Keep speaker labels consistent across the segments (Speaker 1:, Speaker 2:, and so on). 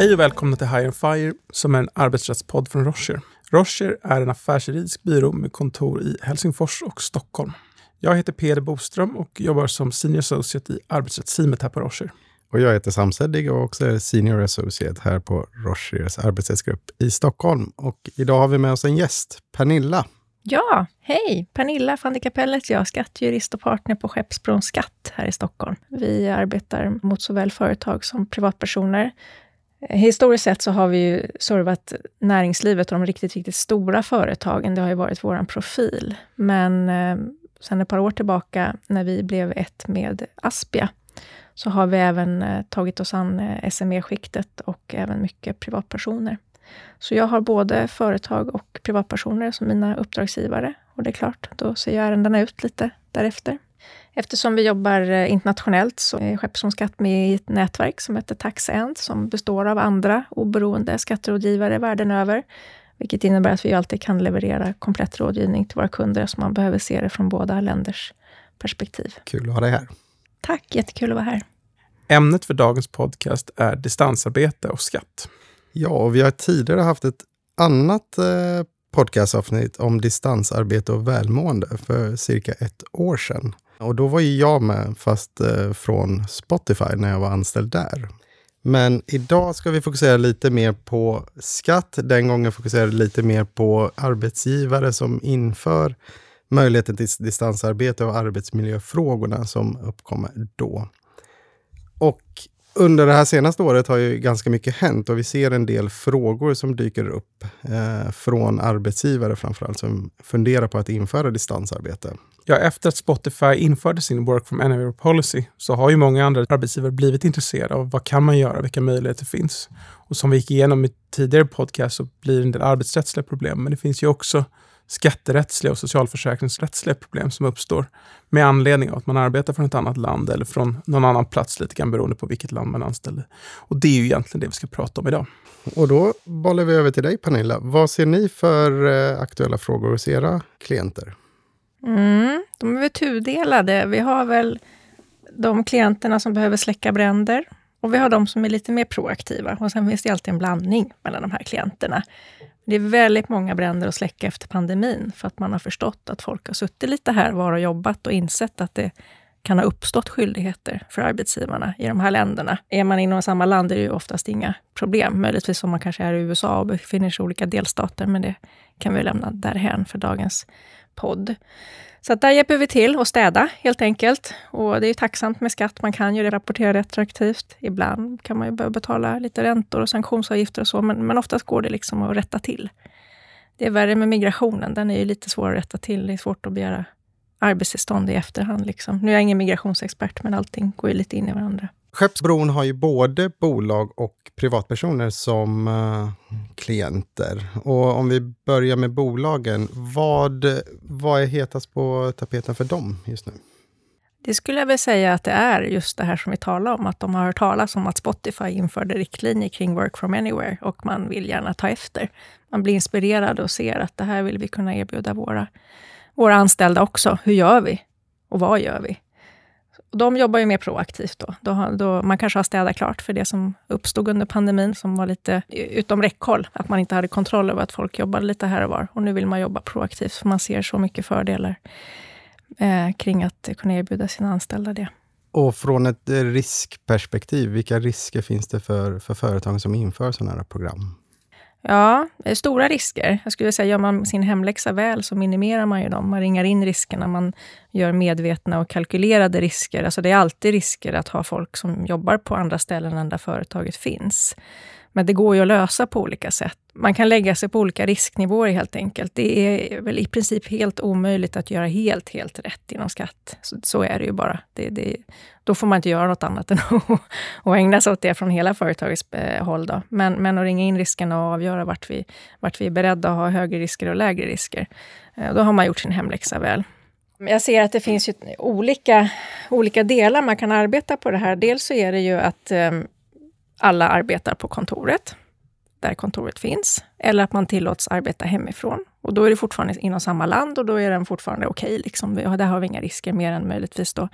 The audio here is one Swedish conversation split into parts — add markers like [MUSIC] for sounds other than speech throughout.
Speaker 1: Hej och välkomna till High and Fire som är en arbetsrättspodd från Rocher. Rocher är en affärsjuridisk byrå med kontor i Helsingfors och Stockholm. Jag heter Peder Boström och jobbar som Senior Associate i arbetsrättsteamet här på Rocher.
Speaker 2: Och jag heter Sam Seddig och också är Senior Associate här på Rochers arbetsrättsgrupp i Stockholm. Och idag har vi med oss en gäst, Pernilla.
Speaker 3: Ja, hej! Pernilla van de Kapellet, jag skattejurist och partner på Skeppsbron Skatt här i Stockholm. Vi arbetar mot såväl företag som privatpersoner. Historiskt sett så har vi ju servat näringslivet och de riktigt, riktigt stora företagen. Det har ju varit vår profil. Men eh, sen ett par år tillbaka, när vi blev ett med Aspia, så har vi även eh, tagit oss an eh, SME-skiktet och även mycket privatpersoner. Så jag har både företag och privatpersoner som mina uppdragsgivare. Och det är klart, då ser ju ärendena ut lite därefter. Eftersom vi jobbar eh, internationellt så är Skeppsholms Skatt med i ett nätverk som heter TaxEnd, som består av andra oberoende skatterådgivare världen över. Vilket innebär att vi alltid kan leverera komplett rådgivning till våra kunder, så man behöver se det från båda länders perspektiv.
Speaker 2: Kul att ha dig här.
Speaker 3: Tack, jättekul att vara här.
Speaker 1: Ämnet för dagens podcast är distansarbete och skatt.
Speaker 2: Ja, och vi har tidigare haft ett annat eh, podcastavsnitt om distansarbete och välmående för cirka ett år sedan. Och då var ju jag med, fast eh, från Spotify när jag var anställd där. Men idag ska vi fokusera lite mer på skatt. Den gången fokuserade lite mer på arbetsgivare som inför möjligheten till distansarbete och arbetsmiljöfrågorna som uppkommer då. Och under det här senaste året har ju ganska mycket hänt och vi ser en del frågor som dyker upp eh, från arbetsgivare framförallt som funderar på att införa distansarbete.
Speaker 1: Ja, efter att Spotify införde sin Work from Anywhere policy så har ju många andra arbetsgivare blivit intresserade av vad kan man göra, vilka möjligheter finns. Och som vi gick igenom i tidigare podcast så blir det en del arbetsrättsliga problem, men det finns ju också skatterättsliga och socialförsäkringsrättsliga problem som uppstår med anledning av att man arbetar från ett annat land eller från någon annan plats, lite grann beroende på vilket land man är anställd Och det är ju egentligen det vi ska prata om idag.
Speaker 2: Och då bollar vi över till dig Pernilla. Vad ser ni för eh, aktuella frågor hos era klienter?
Speaker 3: Mm, de är väl tudelade. Vi har väl de klienterna som behöver släcka bränder och vi har de som är lite mer proaktiva. Och sen finns det alltid en blandning mellan de här klienterna. Det är väldigt många bränder att släcka efter pandemin, för att man har förstått att folk har suttit lite här var och jobbat och insett att det kan ha uppstått skyldigheter för arbetsgivarna i de här länderna. Är man inom samma land är det ju oftast inga problem. Möjligtvis om man kanske är i USA och befinner sig i olika delstater, men det kan vi lämna därhän för dagens podd. Så att där hjälper vi till att städa helt enkelt. Och det är tacksamt med skatt. Man kan ju rapportera retroaktivt. Ibland kan man ju behöva betala lite räntor och sanktionsavgifter och så, men, men oftast går det liksom att rätta till. Det är värre med migrationen. Den är ju lite svår att rätta till. Det är svårt att begära arbetstillstånd i efterhand. Liksom. Nu är jag ingen migrationsexpert, men allting går ju lite in i varandra.
Speaker 2: Skeppsbron har ju både bolag och privatpersoner som uh, klienter. Och om vi börjar med bolagen, vad, vad är hetast på tapeten för dem just nu?
Speaker 3: Det skulle jag väl säga att det är just det här som vi talar om, att de har hört talas om att Spotify införde riktlinjer kring work from anywhere och man vill gärna ta efter. Man blir inspirerad och ser att det här vill vi kunna erbjuda våra, våra anställda också. Hur gör vi? Och vad gör vi? De jobbar ju mer proaktivt då. då, då. Man kanske har städat klart för det som uppstod under pandemin, som var lite utom räckhåll. Att man inte hade kontroll över att folk jobbade lite här och var. Och nu vill man jobba proaktivt, för man ser så mycket fördelar eh, kring att kunna erbjuda sina anställda det.
Speaker 2: Och från ett riskperspektiv, vilka risker finns det för, för företagen som inför sådana här program?
Speaker 3: Ja, det är stora risker. Jag skulle säga, gör man sin hemläxa väl så minimerar man ju dem. Man ringar in riskerna, man gör medvetna och kalkylerade risker. Alltså det är alltid risker att ha folk som jobbar på andra ställen än där företaget finns. Men det går ju att lösa på olika sätt. Man kan lägga sig på olika risknivåer helt enkelt. Det är väl i princip helt omöjligt att göra helt, helt rätt inom skatt. Så, så är det ju bara. Det, det, då får man inte göra något annat [LAUGHS] än att, att ägna sig åt det från hela företagets eh, håll. Då. Men, men att ringa in riskerna och avgöra vart vi, vart vi är beredda att ha högre risker och lägre risker. Eh, då har man gjort sin hemläxa väl. Jag ser att det finns ju olika, olika delar man kan arbeta på det här. Dels så är det ju att ehm, alla arbetar på kontoret, där kontoret finns, eller att man tillåts arbeta hemifrån. Och då är det fortfarande inom samma land och då är den fortfarande okej. Okay, liksom. Där har vi inga risker mer än möjligtvis då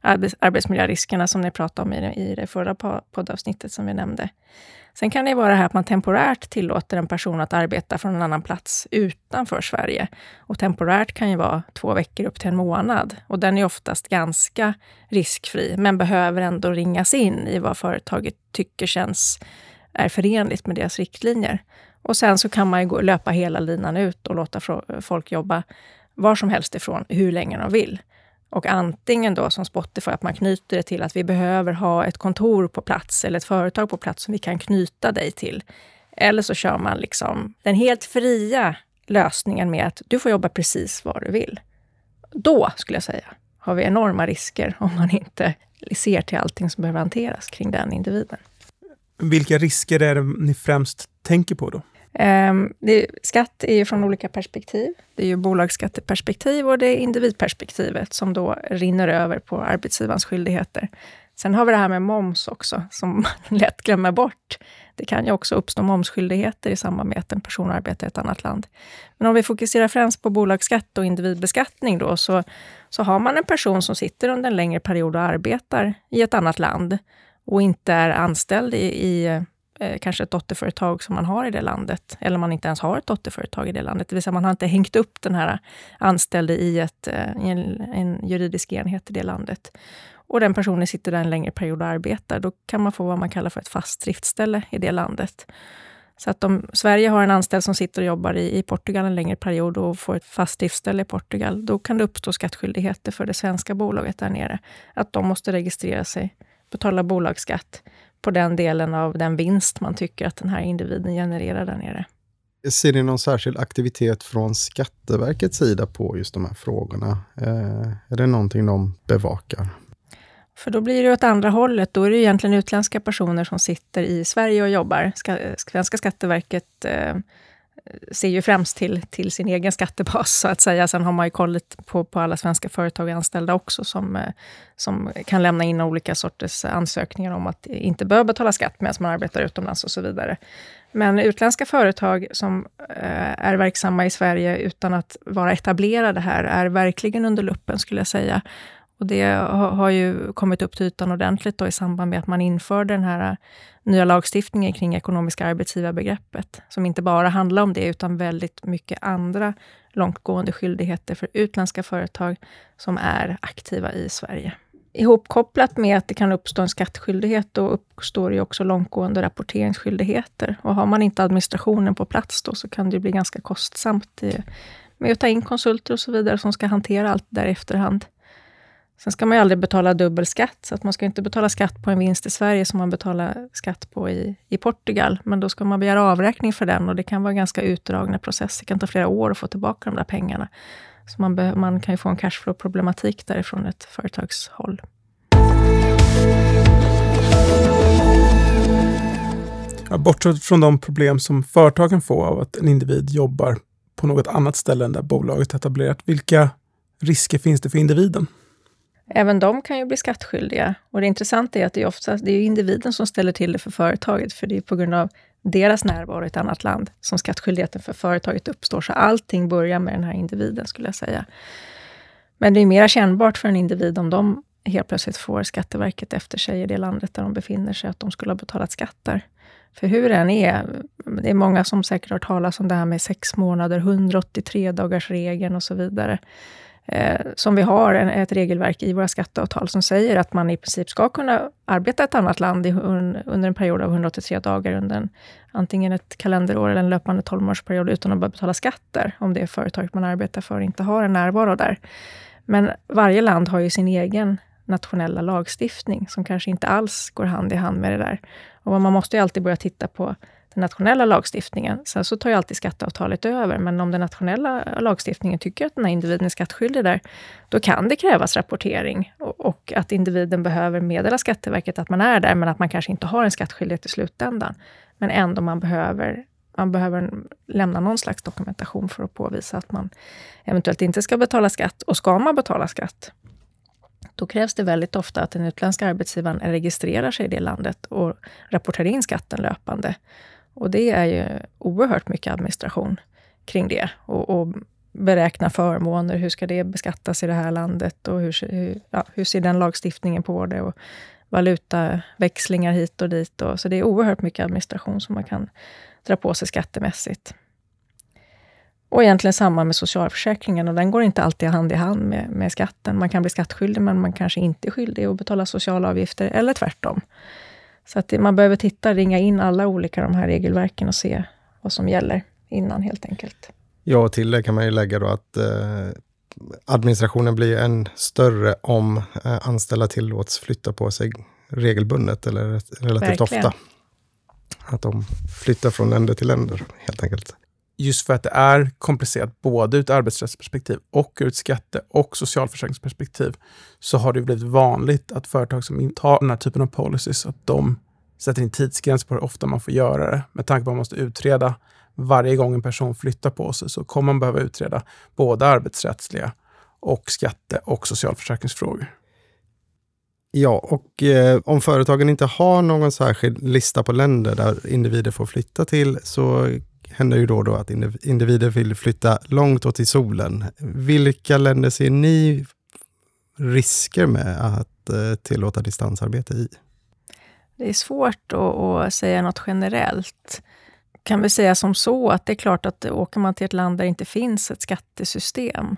Speaker 3: arbets arbetsmiljöriskerna som ni pratade om i det, i det förra poddavsnittet som vi nämnde. Sen kan det vara det här att man temporärt tillåter en person att arbeta från en annan plats utanför Sverige. Och temporärt kan ju vara två veckor upp till en månad. Och den är oftast ganska riskfri, men behöver ändå ringas in i vad företaget tycker känns är förenligt med deras riktlinjer. Och sen så kan man ju gå, löpa hela linan ut och låta folk jobba var som helst ifrån, hur länge de vill. Och antingen då som Spotify, att man knyter det till att vi behöver ha ett kontor på plats eller ett företag på plats som vi kan knyta dig till. Eller så kör man liksom den helt fria lösningen med att du får jobba precis var du vill. Då, skulle jag säga, har vi enorma risker om man inte ser till allting som behöver hanteras kring den individen.
Speaker 1: Vilka risker är det ni främst tänker på då?
Speaker 3: Um, det, skatt är ju från olika perspektiv. Det är ju bolagsskatteperspektiv och det är individperspektivet som då rinner över på arbetsgivarens skyldigheter. Sen har vi det här med moms också, som man [LAUGHS] lätt glömmer bort. Det kan ju också uppstå momsskyldigheter i samband med att en person arbetar i ett annat land. Men om vi fokuserar främst på bolagsskatt och individbeskattning då, så, så har man en person som sitter under en längre period och arbetar i ett annat land och inte är anställd i, i eh, kanske ett dotterföretag som man har i det landet, eller man inte ens har ett dotterföretag i det landet. Det vill säga man har inte hängt upp den här anställde i, ett, eh, i en, en juridisk enhet i det landet. Och den personen sitter där en längre period och arbetar. Då kan man få vad man kallar för ett fast driftställe i det landet. Så att om Sverige har en anställd som sitter och jobbar i, i Portugal en längre period och får ett fast driftställe i Portugal, då kan det uppstå skattskyldigheter för det svenska bolaget där nere. Att de måste registrera sig, betala bolagsskatt på den delen av den vinst man tycker att den här individen genererar där nere.
Speaker 2: Ser ni någon särskild aktivitet från Skatteverkets sida på just de här frågorna? Eh, är det någonting de bevakar?
Speaker 3: För då blir det åt andra hållet. Då är det egentligen utländska personer som sitter i Sverige och jobbar. Svenska Skatteverket eh, ser ju främst till, till sin egen skattebas, så att säga. Sen har man ju koll på, på alla svenska företag och anställda också, som, eh, som kan lämna in olika sorters ansökningar om att inte behöva betala skatt medan man arbetar utomlands och så vidare. Men utländska företag som eh, är verksamma i Sverige utan att vara etablerade här, är verkligen under luppen, skulle jag säga. Och det har ju kommit upp till ytan ordentligt då i samband med att man införde den här äh, nya lagstiftningen kring ekonomiska arbetsgivarbegreppet, som inte bara handlar om det, utan väldigt mycket andra långtgående skyldigheter för utländska företag som är aktiva i Sverige. Ihopkopplat med att det kan uppstå en skattskyldighet, då uppstår ju också långtgående rapporteringsskyldigheter. Och har man inte administrationen på plats då, så kan det bli ganska kostsamt med att ta in konsulter och så vidare som ska hantera allt där i efterhand. Sen ska man ju aldrig betala dubbel skatt, så att man ska inte betala skatt på en vinst i Sverige som man betalar skatt på i, i Portugal. Men då ska man begära avräkning för den och det kan vara ganska utdragna processer. Det kan ta flera år att få tillbaka de där pengarna. Så man, man kan ju få en cashflow-problematik därifrån ett företagshåll.
Speaker 1: Ja, bortsett från de problem som företagen får av att en individ jobbar på något annat ställe än där bolaget är etablerat, vilka risker finns det för individen?
Speaker 3: Även de kan ju bli skattskyldiga. Och det intressanta är att det är oftast det är individen som ställer till det för företaget, för det är på grund av deras närvaro i ett annat land som skattskyldigheten för företaget uppstår. Så allting börjar med den här individen, skulle jag säga. Men det är mer kännbart för en individ om de helt plötsligt får Skatteverket efter sig i det landet där de befinner sig, att de skulle ha betalat skatter. För hur det än är, det är många som säkert har hört talas om det här med sex månader, 183 dagars regeln och så vidare eh, som vi har en, ett regelverk i våra skatteavtal som säger att man i princip ska kunna arbeta i ett annat land i, un, under en period av 183 dagar under en, antingen ett kalenderår eller en löpande 12-månadersperiod utan att behöva betala skatter, om det företaget man arbetar för inte har en närvaro där. Men varje land har ju sin egen nationella lagstiftning som kanske inte alls går hand i hand med det där. Och man måste ju alltid börja titta på den nationella lagstiftningen. Sen så tar ju alltid skatteavtalet över, men om den nationella lagstiftningen tycker att den här individen är skattskyldig där, då kan det krävas rapportering och, och att individen behöver meddela Skatteverket att man är där, men att man kanske inte har en skattskyldighet i slutändan. Men ändå man behöver man behöver lämna någon slags dokumentation för att påvisa att man eventuellt inte ska betala skatt. Och ska man betala skatt, då krävs det väldigt ofta att den utländska arbetsgivaren registrerar sig i det landet och rapporterar in skatten löpande. Och det är ju oerhört mycket administration. kring det och, och beräkna förmåner. Hur ska det beskattas i det här landet och hur, hur, ja, hur ser den lagstiftningen på det? Och valutaväxlingar hit och dit. Och, så det är oerhört mycket administration som man kan dra på sig skattemässigt. Och egentligen samma med socialförsäkringen och den går inte alltid hand i hand med, med skatten. Man kan bli skattskyldig men man kanske inte är skyldig att betala sociala avgifter eller tvärtom. Så att det, man behöver titta, ringa in alla olika de här regelverken och se vad som gäller innan helt enkelt.
Speaker 2: Ja, och till det kan man ju lägga då att eh, administrationen blir än större om eh, anställda tillåts flytta på sig regelbundet eller relativt Verkligen. ofta. Att de flyttar från länder till länder helt enkelt.
Speaker 1: Just för att det är komplicerat både ur ett arbetsrättsperspektiv och ur ett skatte och socialförsäkringsperspektiv så har det blivit vanligt att företag som inte har den här typen av policies, att de sätter in tidsgräns på hur ofta man får göra det. Med tanke på att man måste utreda varje gång en person flyttar på sig så kommer man behöva utreda både arbetsrättsliga och skatte och socialförsäkringsfrågor.
Speaker 2: Ja, och eh, om företagen inte har någon särskild lista på länder där individer får flytta till så händer ju då och då att individer vill flytta långt åt i solen. Vilka länder ser ni risker med att eh, tillåta distansarbete i?
Speaker 3: Det är svårt att, att säga något generellt kan vi säga som så att det är klart att åker man till ett land där det inte finns ett skattesystem,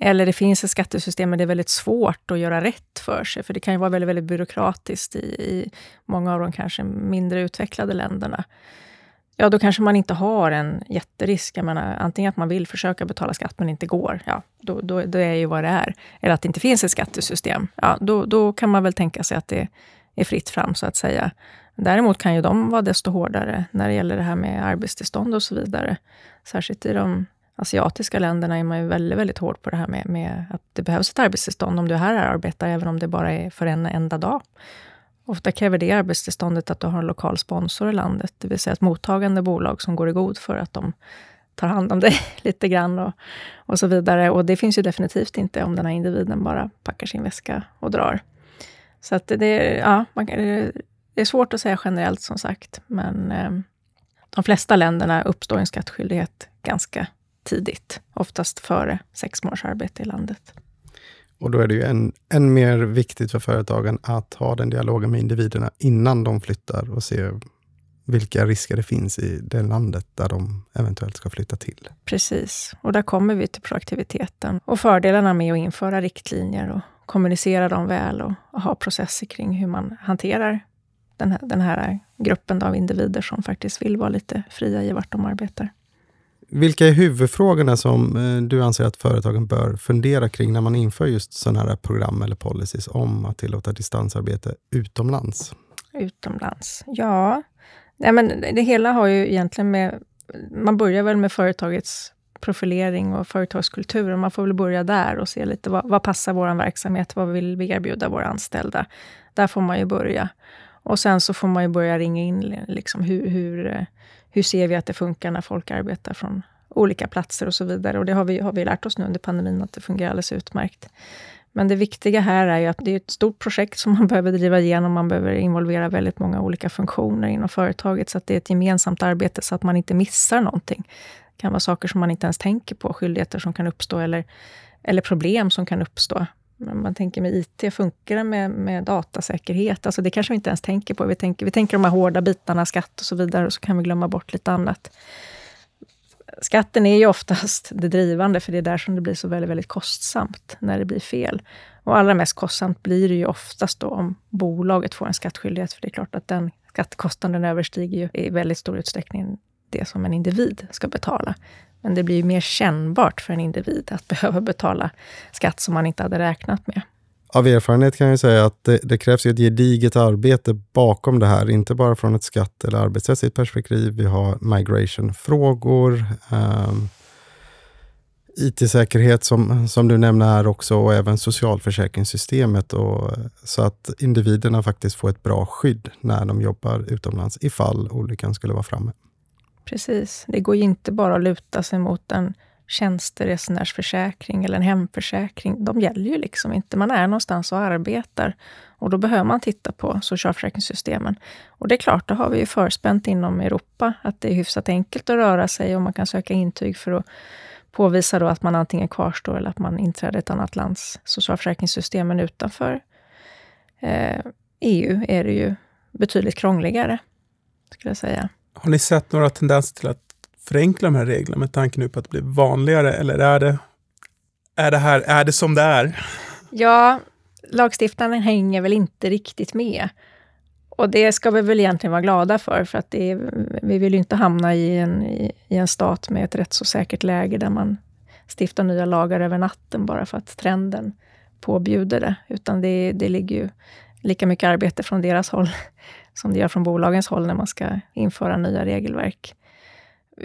Speaker 3: eller det finns ett skattesystem men det är väldigt svårt att göra rätt för sig, för det kan ju vara väldigt, väldigt byråkratiskt i, i många av de kanske mindre utvecklade länderna. Ja, då kanske man inte har en jätterisk. Jag menar, antingen att man vill försöka betala skatt men inte går, ja, då, då, det är ju vad det är. Eller att det inte finns ett skattesystem, ja, då, då kan man väl tänka sig att det är fritt fram, så att säga. Däremot kan ju de vara desto hårdare när det gäller det här med arbetstillstånd och så vidare. Särskilt i de asiatiska länderna är man ju väldigt, väldigt hård på det här med, med att det behövs ett arbetstillstånd om du är här och arbetar, även om det bara är för en enda dag. Ofta kräver det arbetstillståndet att du har en lokal sponsor i landet, det vill säga ett mottagande bolag som går i god för att de tar hand om dig [LAUGHS] lite grann och, och så vidare. Och det finns ju definitivt inte om den här individen bara packar sin väska och drar. Så att det, ja, man, det är svårt att säga generellt som sagt, men eh, de flesta länderna uppstår en skattskyldighet ganska tidigt, oftast före sex månaders arbete i landet.
Speaker 2: Och då är det ju än, än mer viktigt för företagen att ha den dialogen med individerna innan de flyttar och se vilka risker det finns i det landet där de eventuellt ska flytta till.
Speaker 3: Precis, och där kommer vi till proaktiviteten och fördelarna med att införa riktlinjer och kommunicera dem väl och, och ha processer kring hur man hanterar den här, den här gruppen av individer som faktiskt vill vara lite fria i vart de arbetar.
Speaker 2: Vilka är huvudfrågorna som eh, du anser att företagen bör fundera kring när man inför just sådana här program eller policies om att tillåta distansarbete utomlands?
Speaker 3: Utomlands? Ja, Nej, men det hela har ju egentligen med... Man börjar väl med företagets profilering och företagskultur. Och man får väl börja där och se lite vad, vad passar vår verksamhet? Vad vill vi erbjuda våra anställda? Där får man ju börja. Och sen så får man ju börja ringa in liksom hur, hur, hur ser vi att det funkar när folk arbetar från olika platser och så vidare. Och det har vi, har vi lärt oss nu under pandemin, att det fungerar alldeles utmärkt. Men det viktiga här är ju att det är ett stort projekt som man [LAUGHS] behöver driva igenom. Man behöver involvera väldigt många olika funktioner inom företaget, så att det är ett gemensamt arbete, så att man inte missar någonting. Det kan vara saker som man inte ens tänker på, skyldigheter som kan uppstå, eller, eller problem som kan uppstå. Om man tänker med IT, funkar det med, med datasäkerhet? Alltså det kanske vi inte ens tänker på. Vi tänker, vi tänker de här hårda bitarna, skatt och så vidare, och så kan vi glömma bort lite annat. Skatten är ju oftast [LAUGHS] det drivande, för det är där som det blir så väldigt, väldigt kostsamt, när det blir fel. Och allra mest kostsamt blir det ju oftast då om bolaget får en skattskyldighet, för det är klart att den skattekostnaden överstiger ju i väldigt stor utsträckning det som en individ ska betala. Men det blir ju mer kännbart för en individ att [LAUGHS] behöva betala skatt som man inte hade räknat med.
Speaker 2: Av erfarenhet kan jag säga att det, det krävs ett gediget arbete bakom det här, inte bara från ett skatt eller arbetsrättsligt perspektiv. Vi har migration-frågor, um, IT-säkerhet som, som du nämner här också och även socialförsäkringssystemet. Och, eh, så att individerna faktiskt får ett bra skydd när de jobbar utomlands ifall olyckan skulle vara framme.
Speaker 3: Precis. Det går ju inte bara att luta sig mot en tjänsteresenärsförsäkring eller en hemförsäkring, de gäller ju liksom inte. Man är någonstans och arbetar och då behöver man titta på socialförsäkringssystemen. Och det är klart, då har vi ju förspänt inom Europa att det är hyfsat enkelt att röra sig och man kan söka intyg för att påvisa då att man antingen kvarstår eller att man inträder ett annat lands socialförsäkringssystem. Men utanför eh, EU är det ju betydligt krångligare, skulle jag säga.
Speaker 1: Har ni sett några tendenser till att förenkla de här reglerna med tanke nu på att det blir vanligare? Eller är det, är det, här, är det som det är?
Speaker 3: Ja, lagstiftaren hänger väl inte riktigt med. Och det ska vi väl egentligen vara glada för, för att är, vi vill ju inte hamna i en, i, i, en stat med ett rätt så säkert läge där man stiftar nya lagar över natten bara för att trenden påbjuder det. Utan det, det ligger ju lika mycket arbete från deras håll som det gör från bolagens håll när man ska införa nya regelverk.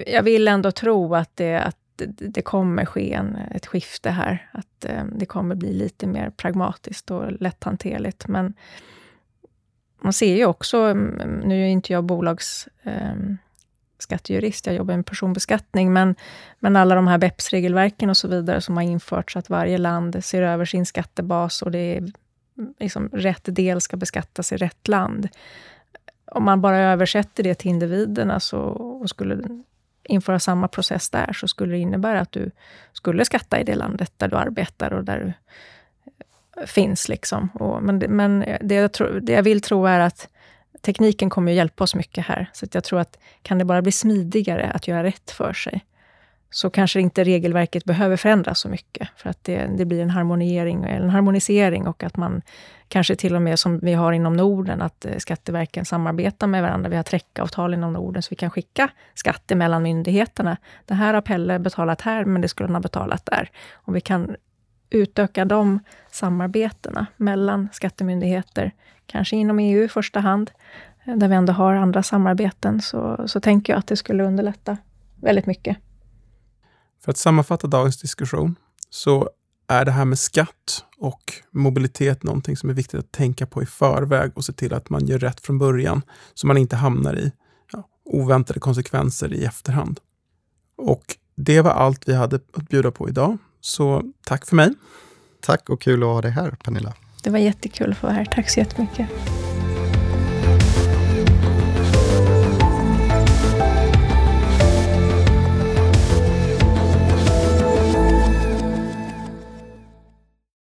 Speaker 3: Jag vill ändå tro att det, att det kommer ske en, ett skifte här. Att eh, det kommer bli lite mer pragmatiskt och lätthanterligt. Men man ser ju också, mm, mm, nu är inte jag bolags eh, skattejurist, jag jobbar med personbeskattning, men, men alla de här BEPS-regelverken och så vidare som har införts, att varje land ser över sin skattebas och det är mm, liksom, rätt del ska beskattas i rätt land. Om man bara översätter det till individerna så, och skulle införa samma process där, så skulle det innebära att du skulle skatta i det landet där du arbetar och där du eh, finns. Liksom. Och, men men det, jag tro, det jag vill tro är att tekniken kommer att hjälpa oss mycket här. Så jag tror att kan det bara bli smidigare att göra rätt för sig, så kanske inte regelverket behöver förändras så mycket. För att det, det blir en harmoniering, en harmonisering och att man kanske till och med som vi har inom Norden, att eh, Skatteverken samarbetar med varandra. Vi har träckavtal inom Norden, så vi kan skicka skatter mellan myndigheterna. Det här har Pelle betalat här, men det skulle han ha betalat där. Och vi kan utöka de samarbetena mellan skattemyndigheter, kanske inom EU i första hand, eh, där vi ändå har andra samarbeten, så, så tänker jag att det skulle underlätta väldigt mycket.
Speaker 1: För att sammanfatta dagens diskussion så är det här med skatt och mobilitet någonting som är viktigt att tänka på i förväg och se till att man gör rätt från början så man inte hamnar i ja, oväntade konsekvenser i efterhand. Och det var allt vi hade att bjuda på idag. Så tack för mig.
Speaker 2: Tack och kul att ha dig här, Pernilla.
Speaker 3: Det var jättekul att få vara här. Tack så jättemycket.